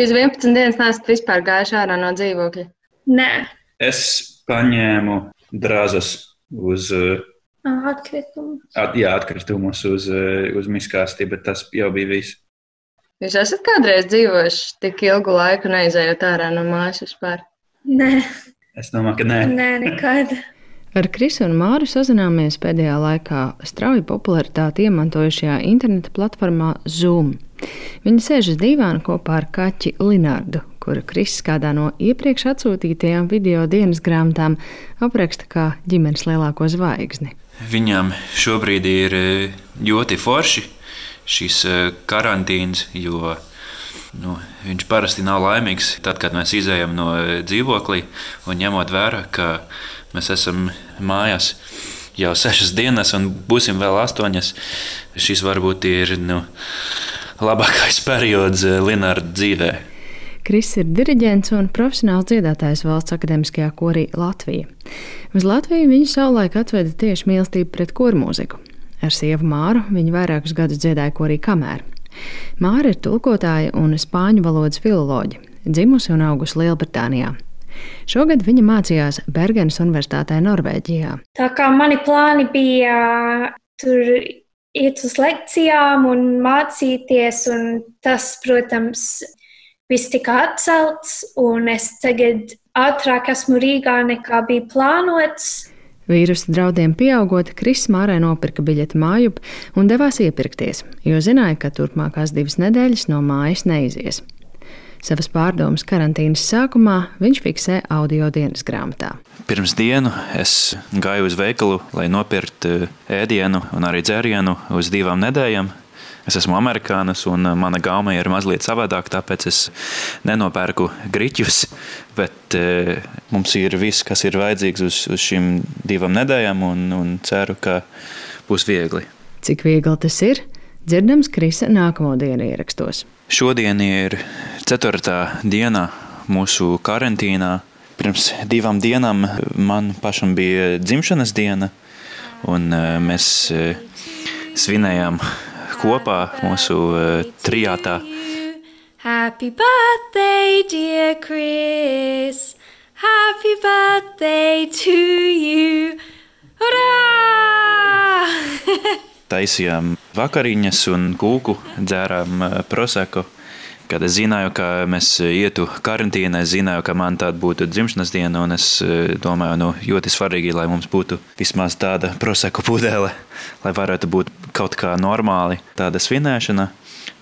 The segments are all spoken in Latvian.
Jūs 11 dienas nesat vispār gājuši ārā no dzīvokļa? Nē, Es paņēmu drāzas uz, eh, atkritumu. at, jā, atkritumus uz, uz miskāsti, bet tas jau bija viss. Jūs esat kādreiz dzīvojuši tik ilgu laiku, neizējot ārā no mājas vispār? Nē, Es domāju, ka nē. nē, nekad. Ar Krisu un Māru sazināmies pēdējā laikā strauji popularitāti iemantojušajā interneta platformā Zoom. Viņi sēž uz dīvāna kopā ar kaķi Linārdu, kuru Kristis kādā no iepriekš atsūtītajām video dienas grāmatām apraksta kā ģimenes lielāko zvaigzni. Viņam šobrīd ir eh, ļoti forši šīs eh, karantīnas, jo nu, viņš parasti nav laimīgs tad, kad mēs izējām no eh, dzīvoklī un ņemot vērā, ka mēs esam mājās jau sešas dienas un būsim vēl astoņas. Šis varbūt ir nu, labākais periods eh, Linārda dzīvē. Kris ir diriģents un profesionāls dziedātājs valsts akadēmiskajā korī Latvija. Uz Latviju viņu savulaik atveda tieši mīlestība pret kormūziku. Ar sievu Māru viņa vairākus gadus dziedāja korī kamēr. Māra ir tulkotāja un spāņu valodas filoloģe, dzimusi un augusi Lielbritānijā. Šogad viņa mācījās Bergenas Universitātē Norvēģijā. Tā kā mani plāni bija tur iet uz lekcijām un mācīties, un tas, protams, viss tika atcelts, un es tagad ātrāk esmu Rīgā nekā bija plānots. Vīrusu draudiem pieaugot, Kris Mārai nopirka biļeti mājup un devās iepirkties, jo zināja, ka turpmākās divas nedēļas no mājas neizies. Savas pārdomas karantīnas sākumā viņš fiksē audio dienas grāmatā. Pirms dienu es gāju uz veikalu, lai nopirktu ēdienu un arī dzērienu uz divām nedēļām. Es esmu amerikānis, un mana gauma ir mazliet savādāka, tāpēc es nenopērku grīķus, bet e, mums ir viss, kas ir vajadzīgs uz, uz šīm divām nedēļām, un, un ceru, ka būs viegli. Cik viegli tas ir? Dzirdams Krisa nākamo dienu ierakstos. Šodien ir ceturtā diena mūsu karantīnā. Pirms divām dienām man pašam bija dzimšanas diena, un e, mēs e, svinējām kopā mūsu uh, trijātā. Happy birthday, dear Chris. Happy birthday to you. Hurrah! Taisījām vakariņas un kūku, dzērām uh, proseko. Kad es zināju, ka mēs ietu karantīnā, es zināju, ka man tāda būtu dzimšanas diena, un es uh, domāju, nu, ļoti svarīgi, lai mums būtu vismaz tāda proseka pudele, lai varētu būt kaut kā normāli tāda svinēšana.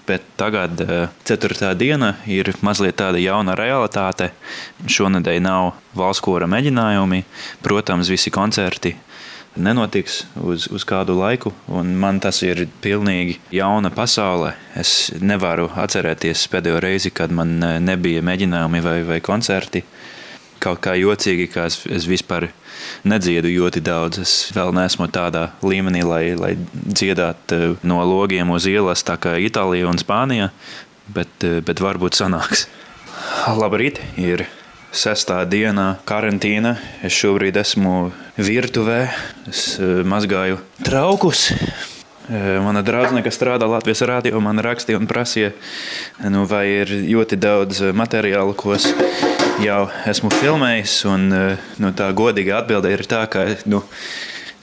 Bet tagad, uh, ceturtā diena, ir mazliet tāda jauna realitāte. Šonadēļ nav valsts kora mēģinājumi, protams, visi koncerti nenotiks uz, uz kādu laiku. Man tas ir pilnīgi jauna pasaule. Es nevaru atcerēties pēdējo reizi, kad man nebija mēģinājumi vai, vai koncerti. Kaut kā jocīgi, ka es, es vispār nedziedu ļoti daudz. Es vēl neesmu tādā līmenī, lai, lai dziedātu no logiem uz ielas, tā kā Itālija un Spānija, bet, bet varbūt sanāks. Labrīt! Ir sestā dienā karantīna. Es šobrīd esmu virtuvē, es eh, mazgāju traukus. Eh, mana draudzene, kas strādā Latvijas rādio, man rakstīja un prasīja, nu, vai ir ļoti daudz materiālu, ko es jau esmu filmējis. Un, eh, nu, tā godīga atbilde ir tā, ka, nu,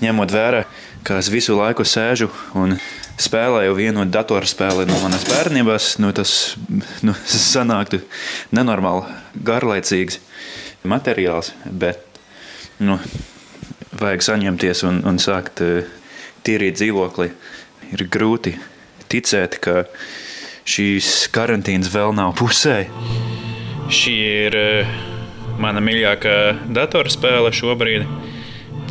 ņemot vērā, ka es visu laiku sēžu un spēlēju vienu datorspēli no manas bērnības, nu, tas nu, sanāktu nenormāli garlaicīgs materiāls. Bet nu, vajag saņemties un, un sākt uh, tīrīt dzīvokli. Ir grūti ticēt, ka šīs karantīnas vēl nav pusē. Šī ir uh, mana mīļākā datorspēle šobrīd.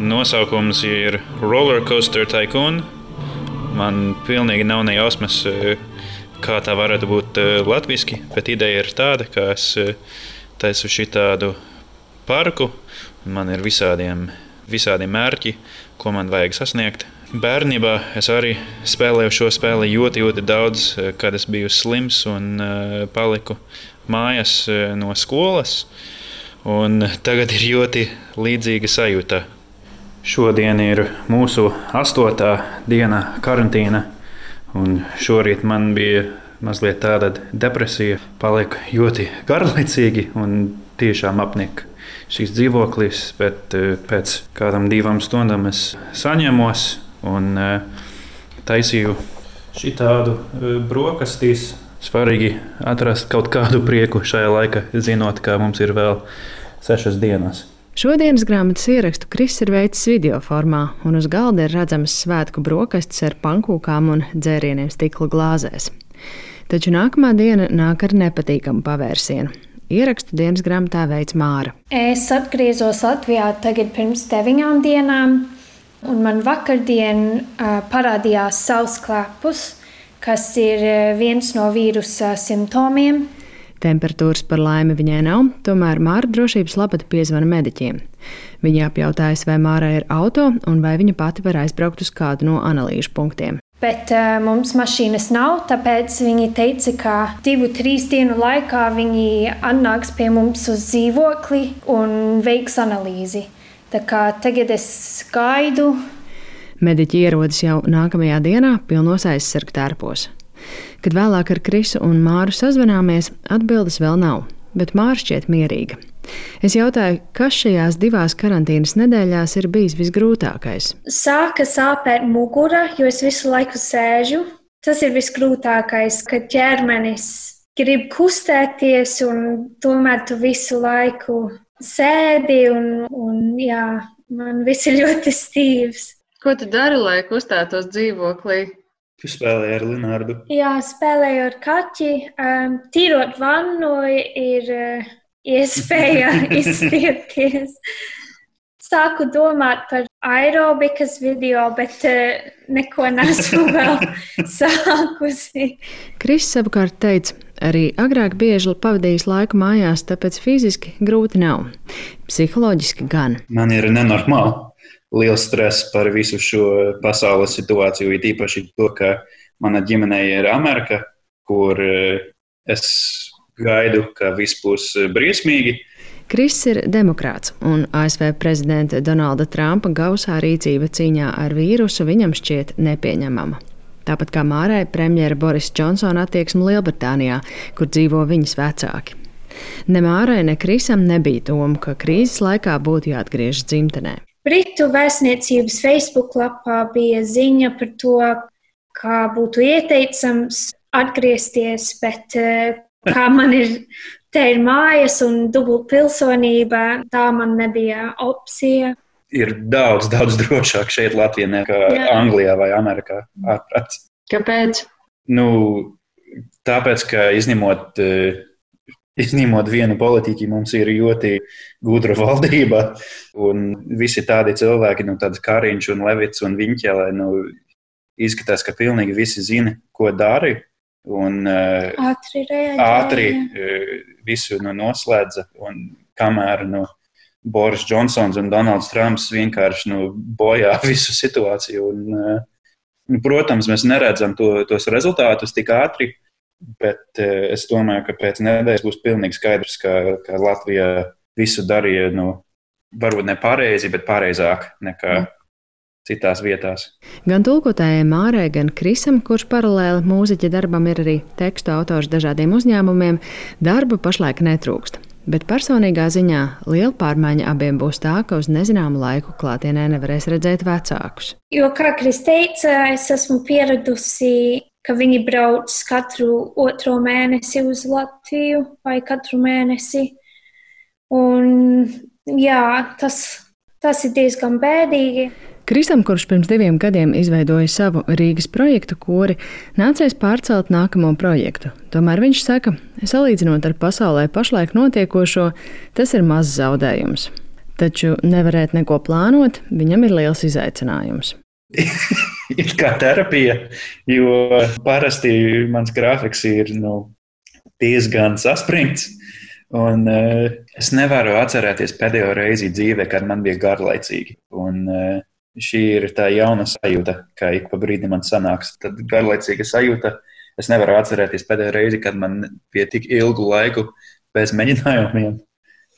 Nosaukums ir Roller Coaster Tycoon. Man pilnīgi nav ne jausmas, kā tā varētu būt latviešu, bet ideja ir tāda, ka es taisu šitādu parku, un man ir visādiem, visādi mērķi, ko man vajag sasniegt. Bērnībā es arī spēlēju šo spēli ļoti, ļoti daudz, kad es biju slims un paliku mājās no skolas. Un tagad ir ļoti līdzīga sajūta. Šodien ir mūsu astotā diena karantīna, un šorīt man bija mazliet tāda depresija, palika ļoti garlaicīgi un tiešām apnika šīs dzīvoklis, bet eh, pēc kādām divām stundām es saņēmos un eh, taisīju šī tādu eh, brokastīs. Svarīgi atrast kaut kādu prieku šajā laikā, zinot, ka mums ir vēl sešas dienas. Šodienas grāmatas ierakstu Kris ir veicis video formā, un uz galda ir redzamas svētku brokastis ar pankūkām un dzērieniem stikla glāzēs. Taču nākamā diena nāk ar nepatīkamu pavērsienu. Ierakstu dienas grāmatā veids Māra. Es atgriezos Latvijā tagad pirms deviņām dienām, un man vakardien uh, parādījās savs klepus kas ir viens no vīrusa simptomiem. Temperatūras par laimi viņai nav, tomēr Māra drošības labad piezvana mediķiem. Viņa apjautājas, vai Māra ir auto un vai viņa pati var aizbraukt uz kādu no analīžu punktiem. Bet uh, mums mašīnas nav, tāpēc viņi teica, ka divu, trīs dienu laikā viņi atnāks pie mums uz dzīvokli un veiks analīzi. Tā kā tagad es gaidu, Mediķi ierodas jau nākamajā dienā pilnos aizsargu tērpos. Kad vēlāk ar Krisu un Māru sazvanāmies, atbildes vēl nav, bet Māra šķiet mierīga. Es jautāju, kas šajās divās karantīnas nedēļās ir bijis visgrūtākais? Sāka sāpēt mugura, jo es visu laiku sēžu. Tas ir visgrūtākais, kad ķermenis grib kustēties, un tomēr tu visu laiku sēdi, un, un jā, man viss ir ļoti stīvs. Ko tu dari, lai kustētos dzīvoklī? Tu spēlēji ar Linārdu. Jā, spēlēju ar kaķi. Um, tīrot vannu ir uh, iespēja izstiepties. Sāku domāt par aerobikas video, bet uh, neko nesmu vēl sākusi. Kris savukārt teica, arī agrāk bieži pavadījis laiku mājās, tāpēc fiziski grūti nav. Psiholoģiski gan. Man ir nenormāli liels stress par visu šo pasaules situāciju, it īpaši to, ka mana ģimene ir Amerika, kur eh, es gaidu, ka viss būs briesmīgi. Kris ir demokrāts, un ASV prezidenta Donalda Trumpa gausā rīcība cīņā ar vīrusu viņam šķiet nepieņemama. Tāpat kā Mārai, premjera Boris Džonsona attieksme Lielbritānijā, kur dzīvo viņas vecāki. Ne Mārai, ne Krisam nebija doma, ka krīzes laikā būtu jāatgriežas dzimtenē. Britu vēstniecības Facebook lapā bija ziņa par to, kā būtu ieteicams atgriezties, bet eh, kā man ir te ir mājas un dubult pilsonība, tā man nebija opcija. Ir daudz, daudz drošāk šeit, Latvijā, nekā Jā. Anglijā vai Amerikā. Ārprāts. Kāpēc? Nu, tāpēc, ka izņemot uh, Izņemot vienu politiķi, mums ir ļoti gudra valdība, un visi tādi cilvēki, nu, tāds Kariņš un Levits un Viņķelē, nu, izskatās, ka pilnīgi visi zina, ko dari, un uh, ātri, reaģēja. ātri uh, visu nu, noslēdza, un kamēr nu, Boris Džonsons un Donalds Trumps vienkārši nu, bojā visu situāciju, un, uh, nu, protams, mēs neredzam to, tos rezultātus tik ātri, Bet eh, es domāju, ka pēc nedēļas būs pilnīgi skaidrs, ka, ka Latvija visu darīja, nu, varbūt ne pareizi, bet pareizāk nekā mm. citās vietās. Gan tulkotājai Mārai, gan Krisam, kurš paralēli mūziķa darbam ir arī tekstu autors dažādiem uzņēmumiem, darba pašlaik netrūkst. Bet personīgā ziņā liela pārmaiņa abiem būs tā, ka uz nezināmu laiku klātienē nevarēs redzēt vecākus. Jo, kā Kris teica, es esmu pieradusi ka viņi brauc katru otro mēnesi uz Latviju vai katru mēnesi. Un, jā, tas, tas ir diezgan bēdīgi. Kristam, kurš pirms diviem gadiem izveidoja savu Rīgas projektu kori, nācās pārcelt nākamo projektu. Tomēr viņš saka, salīdzinot ar pasaulē pašlaik notiekošo, tas ir mazs zaudējums. Taču nevarēt neko plānot, viņam ir liels izaicinājums. ir kā terapija, jo parasti mans grafiks ir nu, diezgan saspringts. Un, uh, es nevaru atcerēties pēdējo reizi dzīvē, kad man bija garlaicīgi. Un, uh, šī ir tā jauna sajūta, ka ik pa brīdim man sanāks garlaicīga sajūta. Es nevaru atcerēties pēdējo reizi, kad man bija tik ilgu laiku bez mēģinājumiem.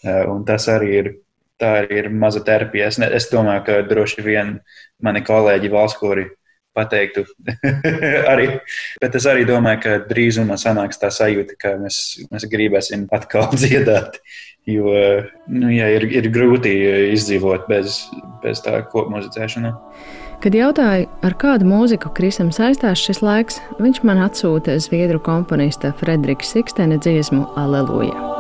Uh, un tas arī ir tā ir maza terapija. Es, ne, es domāju, ka droši vien mani kolēģi valsts kori pateiktu. arī, bet es arī domāju, ka drīzumā sanāks tā sajūta, ka mēs, mēs gribēsim atkal dziedāt. Jo nu, jā, ir, ir grūti izdzīvot bez, bez tā kopmuzicēšanas. Kad jautāju, ar kādu mūziku Krisam saistās šis laiks, viņš man atsūta zviedru komponista Frederika Sikstena dziesmu Aleluja.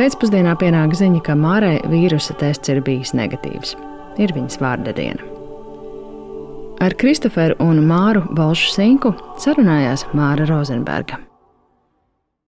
Pēcpusdienā pienāk ziņa, ka Mārai vīrusa tests ir bijis negatīvs. Ir viņas vārda diena. Ar Kristoferu un Māru Valšu Sinku sarunājās Māra Rozenberga.